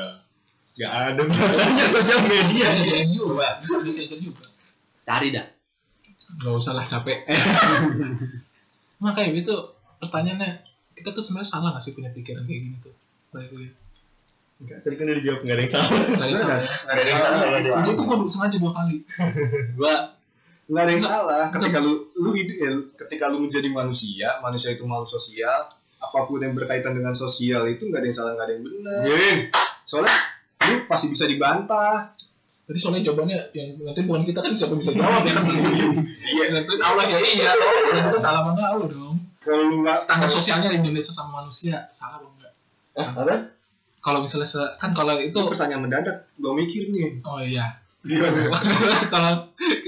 Gak ada bahasanya sosial media. Bisa juga, messenger juga. cari dah Gak usah lah capek. Makanya itu pertanyaannya kita tuh sebenarnya salah gak sih punya pikiran kayak gini tuh? Baik gue. Enggak, tadi kan udah dijawab nggak ada yang salah. Gak ada yang salah. Nggak ada yang salah. Dia tuh gue sengaja dua kali. gua Nggak ada yang salah. Ketika lu lu hidup ya, ketika lu menjadi manusia, manusia itu makhluk sosial, apa pun yang berkaitan dengan sosial itu nggak ada yang salah, nggak ada yang benar. Soalnya lu pasti bisa dibantah. Tadi soalnya jawabannya yang nanti bukan kita kan siapa bisa jawab ya kan? Iya. Nanti Allah ya iya. Dan itu salah enggak Allah dong. Kalau lu nggak Standar sosialnya Indonesia sama manusia salah apa enggak? Ah, apa? Kalau misalnya se- kan kalau itu pertanyaan mendadak, gua mikir nih. oh iya. Gimana? kalau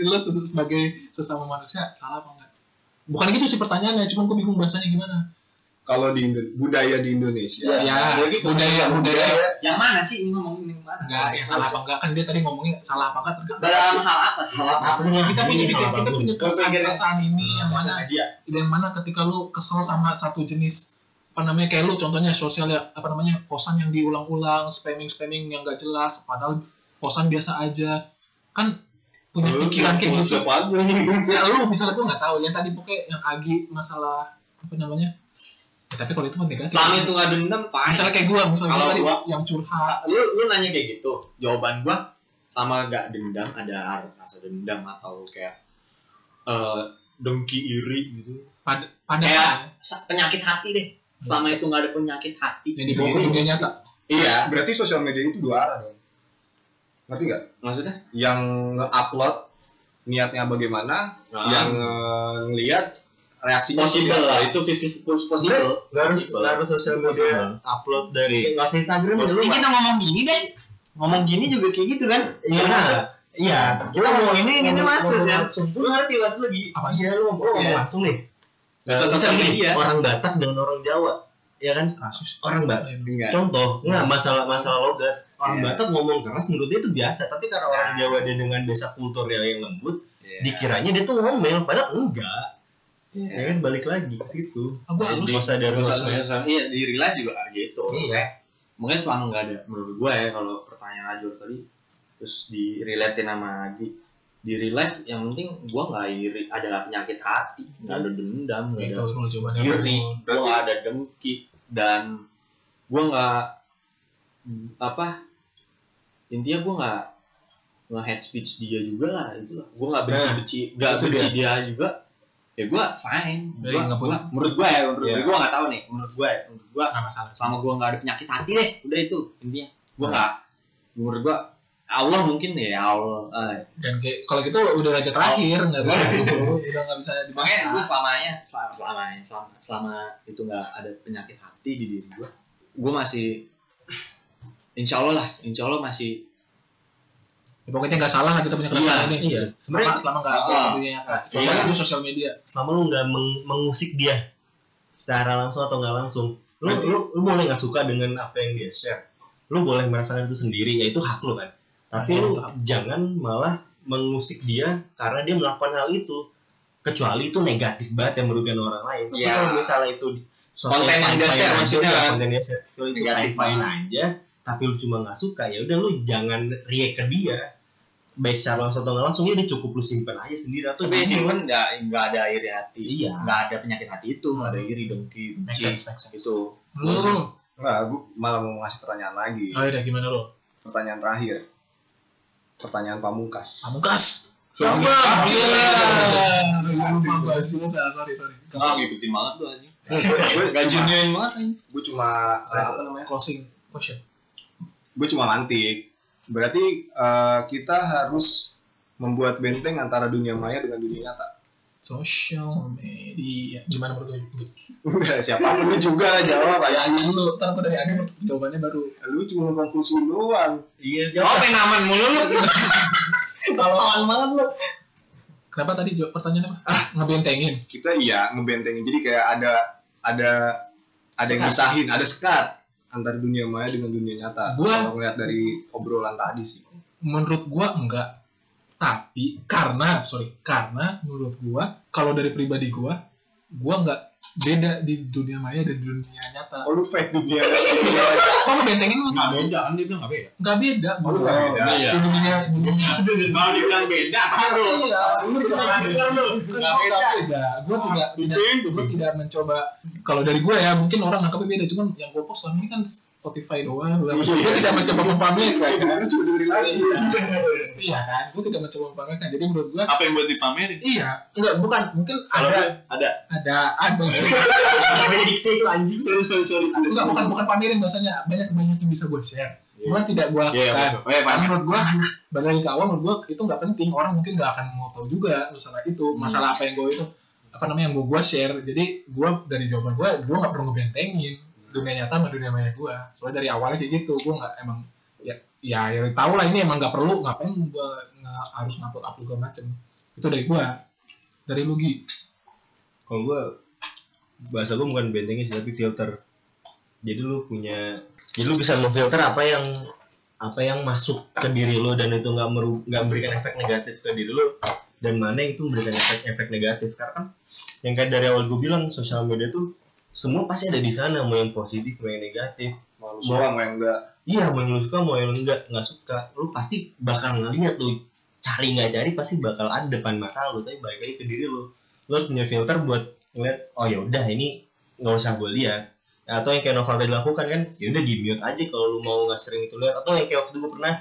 lo sebagai sesama manusia salah apa enggak? Bukan gitu sih pertanyaannya, cuman gue bingung bahasanya gimana. Kalau di Indo- budaya di Indonesia. Ya budaya budaya. Yang mana sih ini ngomongin yang mana? enggak yang salah apa enggak? Kan dia tadi ngomongin salah apa enggak? Tergantung. Dalam hal apa sih? Hal apa sih? kita punya kita, kita punya keresahan ini yang mana? yang mana ketika lu kesel sama satu jenis apa namanya kayak lu contohnya sosial ya apa namanya posan yang diulang-ulang spamming spamming yang gak jelas padahal posan biasa aja. Kan punya pikiran kayak gitu. ya lu misalnya gue nggak tahu. Yang tadi pokoknya yang Agi masalah apa namanya ya, tapi kalau itu kan negatif. Selama itu nggak dendam, fine. misalnya kayak gue misalnya Kalau gua- yang curhat. Lu lu nanya kayak gitu jawaban gua sama gak dendam ada rasa dendam atau kayak eh dengki iri gitu. Pada pada Kayak- Sa- penyakit hati deh. Selama itu nggak ada penyakit hati. Yang dibawa ke dunia nyata. Iya. Berarti sosial media itu dua arah dong. Ngerti nggak? Maksudnya? Yang nge-upload niatnya bagaimana yang eh, ngelihat reaksinya possible lah itu 50 possible Nggak harus nggak harus sosial media upload dari nggak Instagram ya lu Ini kita ngomong gini deh ngomong gini juga kayak gitu kan Iya. Iya. kita ngomong ini ini Ngomong- maksud ngomong kan langsung. lu ngerti mas lagi apa Iya lu ngomong lu ngomong Iya. langsung nih. Sosial media. Orang Batak dengan orang Jawa, ya kan? kasus Orang Batak. enggak Contoh, nggak masalah masalah logat. Orang Iya. Batak ngomong keras menurut dia itu biasa, tapi karena orang Jawa dia dengan desa kulturnya yang lembut, dikiranya dia tuh ngomel, padahal enggak. Ya kan balik lagi ke situ. Ah, gua halus. Masa dari sosmed. iya di real life juga gitu Iya. mungkin selama nggak ada menurut gue ya kalau pertanyaan Ajur tadi terus di relatein sama Adi di real life yang penting gue nggak iri ada penyakit hati nggak ada dendam nggak itu ada iri gue nggak ada dengki dan gue nggak apa intinya gue nggak nge head speech dia juga lah itu lah gue nggak benci benci nggak itu benci dia juga ya gue fine. Jadi Gua- nggak punya- gua- menurut gue ya menurut Iya. gue gue nggak tahu nih menurut gue ya menurut gue nggak masalah. selama gue nggak ada penyakit hati deh udah itu intinya. Gue nggak menurut gue Allah mungkin ya Allah eh, dan kayak kalau gitu udah raja terakhir nggak gitu udah nggak bisa makanya dibangga gue selamanya selama selamanya selama, selama itu nggak ada penyakit hati di diri gue gue masih insya Allah lah insya Allah masih ya, pokoknya nggak salah lah kita punya keresahan ini Iya. selama Sebenarnya selama nggak nyata sosial Iya. itu sosial media selama lu nggak meng- mengusik dia secara langsung atau nggak langsung lu, Berarti- lu, lu boleh nggak suka dengan apa yang dia share lu boleh merasakan itu sendiri ya itu hak lu kan tapi Iya, lu hak. jangan malah mengusik dia karena dia melakukan hal itu kecuali itu negatif banget yang merugikan orang lain tapi Iya. kalau misalnya itu di- suatu Konten yang dia share maksudnya ya, kan? konten yang dia share itu Negatif fine fine aja tapi lu cuma nggak suka ya udah lu jangan react ke dia baik secara langsung atau nggak langsung ya dia cukup lu simpen aja sendiri atau tapi simpen nggak nggak ada iri hati Iya. nggak ada penyakit hati itu nggak ada iri dengki benci sense make sense itu lu lu Nggak, gue malah mau ngasih pertanyaan lagi. oh iya gimana lu Pertanyaan terakhir. Pertanyaan pamungkas. pamungkas. Bang, iya. Lupa gua sih, sorry sorry. ah ngikutin banget tuh anjing nggak genuine banget anjing Gue cuma apa namanya? Closing question. Gue cuma mantik. Berarti eh, kita harus membuat benteng antara dunia maya dengan dunia nyata. Social media. Gimana menurut lu? Udah, siapa pun lu juga jawab Ya, aja. Dulu. Ntar aku dari Agi jawabannya baru. Lu cuma konklusi doang. iya oh jawab penaman mulu lu Kalau banget lu. Kenapa tadi jawab pertanyaannya apa? Ngebentengin. Kita iya ngebentengin. Jadi kayak ada ada ada yang misahin, ada sekat antara dunia maya dengan dunia nyata. Gua- Kalau ngeliat dari obrolan tadi sih. Menurut gua enggak. Tapi karena sorry, karena menurut gua kalau dari pribadi gua, gua enggak beda di dunia maya dan di dunia nyata. Oh lu fake dunia. Kok ngebentengin lu? nggak beda kan dia bilang nggak beda Enggak beda. Oh, lu gua. nggak beda. Iya. Di dunia dunia dibilang beda baru Iya, lu Nggak nggak beda. Gue tidak tidak tidak mencoba kalau dari gue ya mungkin orang nangkapnya beda cuman yang gue post selama ini kan Spotify doang. Gue Iya. tidak mencoba memamerkan kan. Lu cuma dengerin lagi. Iya kan, gue tidak mencoba memamerkan. Jadi menurut gue apa yang buat dipamerin iya enggak bukan mungkin Kalau ada ada ada ada diksi itu anjing. sorry sorry sorry enggak bukan bukan pamerin bahasanya banyak banyak yang bisa gue share. Cuma tidak gue Iya, lakukan. Eh, Karena menurut gue balik lagi ke awal menurut gue itu nggak penting orang mungkin nggak akan mau tahu juga masalah itu masalah apa yang gue itu apa namanya yang gue gue share jadi gue dari jawaban gue gue nggak perlu ngebentengin dunia nyata sama dunia maya gue soalnya dari awalnya kayak gitu gue nggak emang ya ya, ya tahu lah ini emang nggak perlu ngapain gue nggak harus ngupload upload segala macem. Itu dari gue dari lu Kalau gue bahasa gue bukan bentengnya sih tapi filter. Jadi lu punya jadi lu bisa memfilter apa yang apa yang masuk ke diri lu dan itu nggak meru- nggak memberikan efek negatif ke diri lu dan mana itu memberikan efek efek negatif. Karena kan yang kayak dari awal gue bilang sosial media tuh semua pasti ada di sana mau yang positif mau yang negatif. Mau lu suka mau yang enggak. Iya mau yang lu suka mau yang enggak nggak suka. Lu pasti bakal ngeliat tuh cari nggak cari pasti bakal ada depan mata lu tapi balik lagi ke diri lu. Lu harus punya filter buat ngeliat oh ya udah ini nggak usah gue lihat. Atau yang kayak Noval tadi lakukan kan ya udah di mute aja kalau lu mau nggak sering itu lihat. Atau yang kayak waktu gue pernah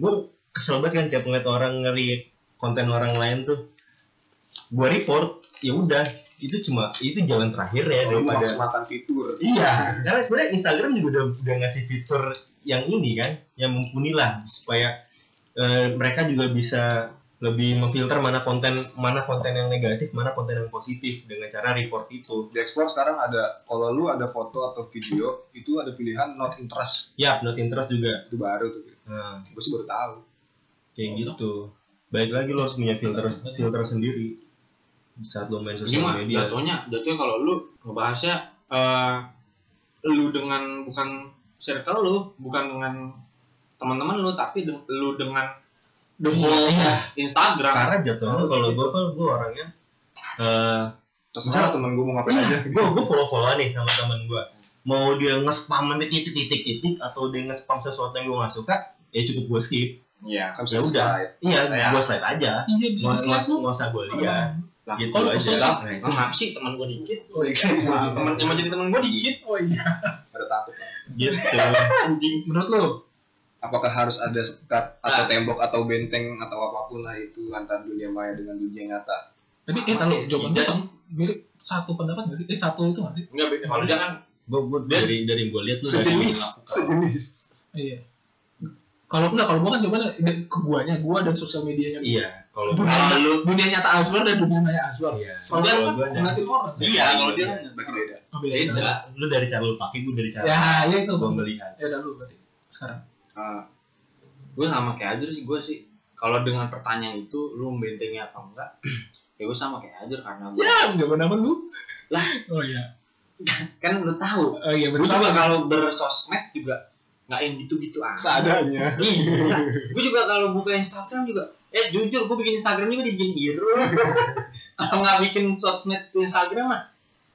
gue kesel banget kan tiap ngeliat orang ngeri konten orang lain tuh gue report ya udah. Itu cuma itu jalan terakhir ya lu daripada maksimalkan fitur. Iya, karena sebenarnya Instagram juga udah udah ngasih fitur yang ini kan, yang mumpuni lah supaya eh, mereka juga bisa lebih memfilter mana konten mana konten yang negatif, mana konten yang positif dengan cara report itu. di explore sekarang ada kalau lu ada foto atau video itu ada pilihan not interest. Ya, not interest juga. itu baru tuh. Nah, gue sih baru tahu. Kayak gitu. Baik lagi lo harus punya filter filter sendiri saat lo main sosial mah media. jatuhnya jatuhnya kalau lu ngebahasnya eh lu dengan bukan circle lu, bukan dengan teman-teman lu, tapi de- lu dengan the Iya, whole iya. Instagram. Karena jatuhnya kalau gue kan gue orangnya eh terserah temen gue mau ngapain aja gue gue follow follow nih sama temen gue mau dia nge-spam titik titik titik atau dia nge-spam sesuatu yang gue gak suka ya cukup gue skip Iya. kan ya bisa udah slide. iya Ya. gue slide aja Iya bisa nggak slide lu. nggak usah gue lihat Lah, gitu kalau aja sih, nah, itu Kenapa sih teman gua dikit? Oh iya. Teman yang jadi teman gua dikit. Oh iya. pada takut lah. gitu Anjing. Menurut lu? apakah harus ada sekat atau Nah. tembok atau benteng atau apa pun lah itu antara dunia maya dengan dunia nyata Tapi eh kalau jawaban sama- mirip satu pendapat nggak sih? Eh satu itu nggak sih? Enggak, Be. kalau dia kan gue gue dari dari gue lihat lu dari sejenis sejenis Iya. Kalau enggak kalau gua kan jawabannya ide- ke guanya, gua dan sosial medianya. iya kalau Dunia, Kalau lu- dunia nyata Azwar dan dunia maya Azwar. iya Soalnya kalau kan gue ngeliatin orang. iya, kalau dia kan berarti beda Oh, beda. lu dari cara lu pakai gue dari cara Ya, ya itu. gue Ya melihat udah lu berarti sekarang. Ah, gue sama kayak Ajur sih gue sih kalau dengan pertanyaan itu lu membentengi apa enggak ya gue sama kayak Ajur karena gue Ya, jawaban apa lu? Lah. Oh iya. kan lu tahu Oh iya gue benar. juga kalau bersosmed juga nggak yang gitu-gitu ah seadanya iya gue juga kalau buka Instagram juga eh jujur gue bikin Instagram juga dibikin biru. Kalau nggak bikin sosmed Instagram mah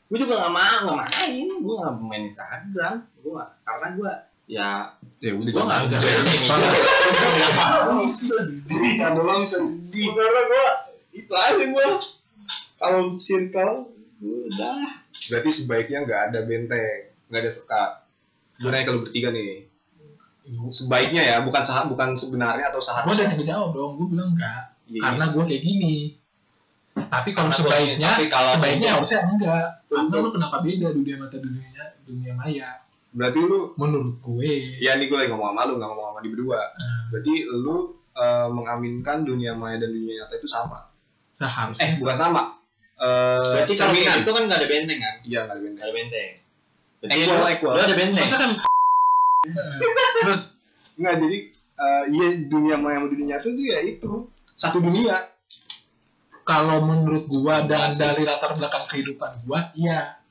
gue juga nggak mau nggak main. Gue nggak main Instagram. Gue nggak karena gue ya ya udah gue nggak benteng sedih. Kan doang sedih. Karena gue itu aja gue kalau circle gue udah. Berarti sebaiknya nggak ada benteng nggak ada sekat gue nanya kalau bertiga nih sebaiknya ya bukan sah bukan sebenarnya atau Gua seharusnya udah jawab dong, gua bilang enggak. Iya. Karena gua kayak gini. Tapi kalau Karena sebaiknya, tapi kalau sebaiknya harusnya enggak. Karena lu kenapa beda dunia mata dunia dunia maya? berarti lu Menurut gue. ya nih gue lagi ngomong sama lu nggak ngomong sama di berdua eh, berarti lu eh, mengaminkan dunia maya dan dunia nyata itu sama seharusnya eh bukan sama Eh, berarti kalau cerminan. gitu kan nggak ada benteng kan iya nggak ada benteng nggak ada benteng Equal, equal. lu ada benteng kan terus nggak jadi eh, iya dunia maya sama dunia nyata itu ya itu satu dunia. kalau menurut gua dan dari latar belakang kehidupan gua iya.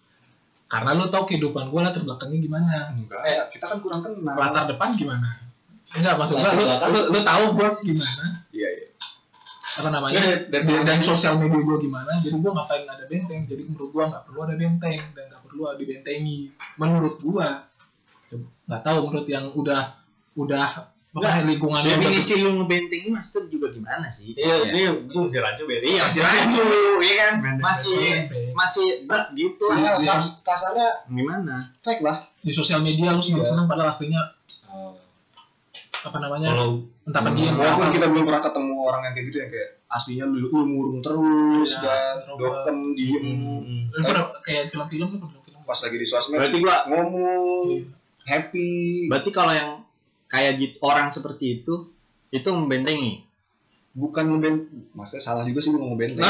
Karena lu tau kehidupan gua latar belakangnya gimana? Enggak Eh, kita kan kurang kenal. latar depan gimana? Enggak maksud gua lu, lu tahu gua gimana? Iya iya. Apa namanya? Dari- dari- dan, dan sosial media gua gimana? Jadi gua ngapain ada benteng? Jadi menurut gua nggak perlu ada benteng dan nggak perlu ada dibentengi menurut gua nggak tahu menurut yang udah udah lingkungannya udah definisi lu ngebentengin maksudnya juga gimana sih? Iya ini gue masih rancu beda iya masih rancu iya kan? Masih Benteng. masih berat gitu. Iya, Di- kas- kasarnya gimana? fake lah. Di sosial media lu seneng seneng padahal aslinya Oh. apa namanya? Kalau entah pendiam walaupun kita belum pernah ketemu orang yang kayak gitu yang kayak aslinya lu, lu murung terus Iya, dan dokem diem. Hmm. Lu pernah kayak film-film lu pernah film pas lagi di sosmed berarti gua ngomong. Iya. Happy. Berarti kalau yang kayak gitu orang seperti itu itu membentengi? Bukan ngebent maksudnya salah juga sih lu ngomong benteng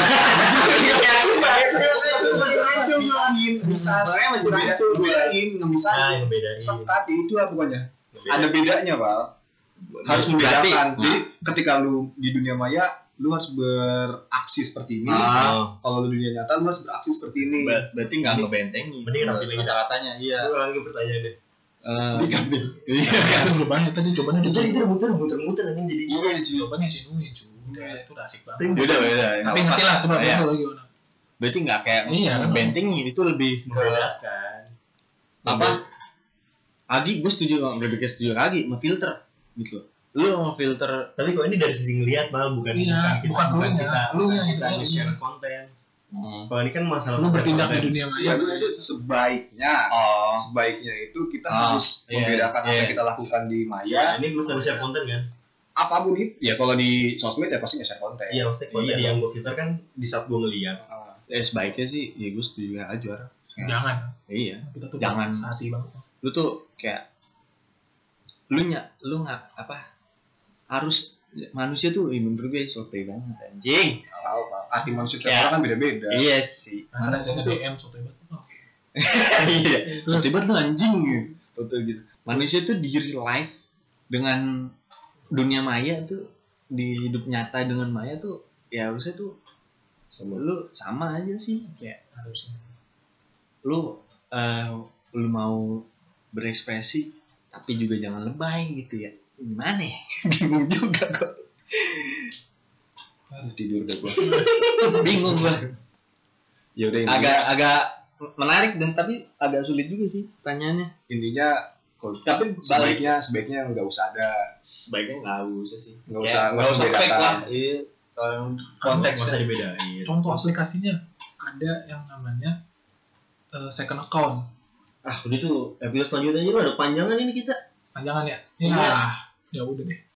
bisa Makanya masih bedain nah sekat itu lah pokoknya. Ada bedanya Val harus membedakan. Jadi ketika lu di dunia maya lu harus beraksi seperti ini. Ah. kalau lu di dunia nyata lu harus beraksi seperti ini. Ber- berarti nggak ngebentengi. Mending rapi lagi. kata-katanya iya. Lu lagi pertanyaan deh. Eh, diganti. iya Itu belum banyak tadi cobaannya Itu dia itu muter muter muter anjing jadi. iya cuy jawabannya si Nui cuy udah itu udah asik banget. Udah beda tapi ngerti lah coba Iya. coba gimana berarti nggak kayak Iya, kan. bentengi itu lebih ke apa? Agi gue setuju lebih ke setuju Agi ngefilter gitu. Lu ngefilter Tapi kok ini dari sisi ngeliat malah bukan Iya, kita, bukan bukan elunya, kita, elunya bukan gitu, kita elunya. nge-share konten. Hmm. Kalau ini kan masalah lu bertindak di dunia maya itu, itu sebaiknya oh sebaiknya itu kita Ah, harus iya, membedakan apa iya. yang kita lakukan di Ya, maya ini masalah share konten kan? apa pun itu ya kalau di sosmed ya pasti nge-share konten Iya, maksudnya konten Iya. yang gue filter kan di saat gue ngeliat. Ah. ya sebaiknya sih ya gue setuju aja jangan iya kita tuh Jangan. hati banget lu tuh kayak lu nyak lu nggak apa harus manusia tuh menurut gue sotoy banget anjing. Tahu Pak. arti manusia setiap Ya. orang kan beda-beda. Iya sih. Mana ada tuh DM soto hebat Oh, iya. Sotoy banget lu anjing gitu. Gitu. Manusia tuh di real life dengan dunia maya tuh di hidup nyata dengan maya tuh ya harusnya tuh Sama. lu sama aja sih kayak harusnya. lu eh, lu mau berekspresi tapi juga jangan lebay gitu ya gimana ya? Bingung juga kok. Aduh, tidur deh gua. Bingung gua. Ya udah agak agak menarik dan tapi agak sulit juga sih pertanyaannya. Intinya kalau- tapi balik sebaiknya sebaiknya nggak usah ada. Sebaiknya nggak usah sih. Nggak Kayak usah nggak usah fake lah. Iya kalau Konteks konteksnya masa dibedain. contoh aplikasinya. Ada yang namanya eh, second account. Ah, udah tuh episode selanjutnya aja lu ada panjangan ini kita. Panjangan ya ya Iya. ya udah deh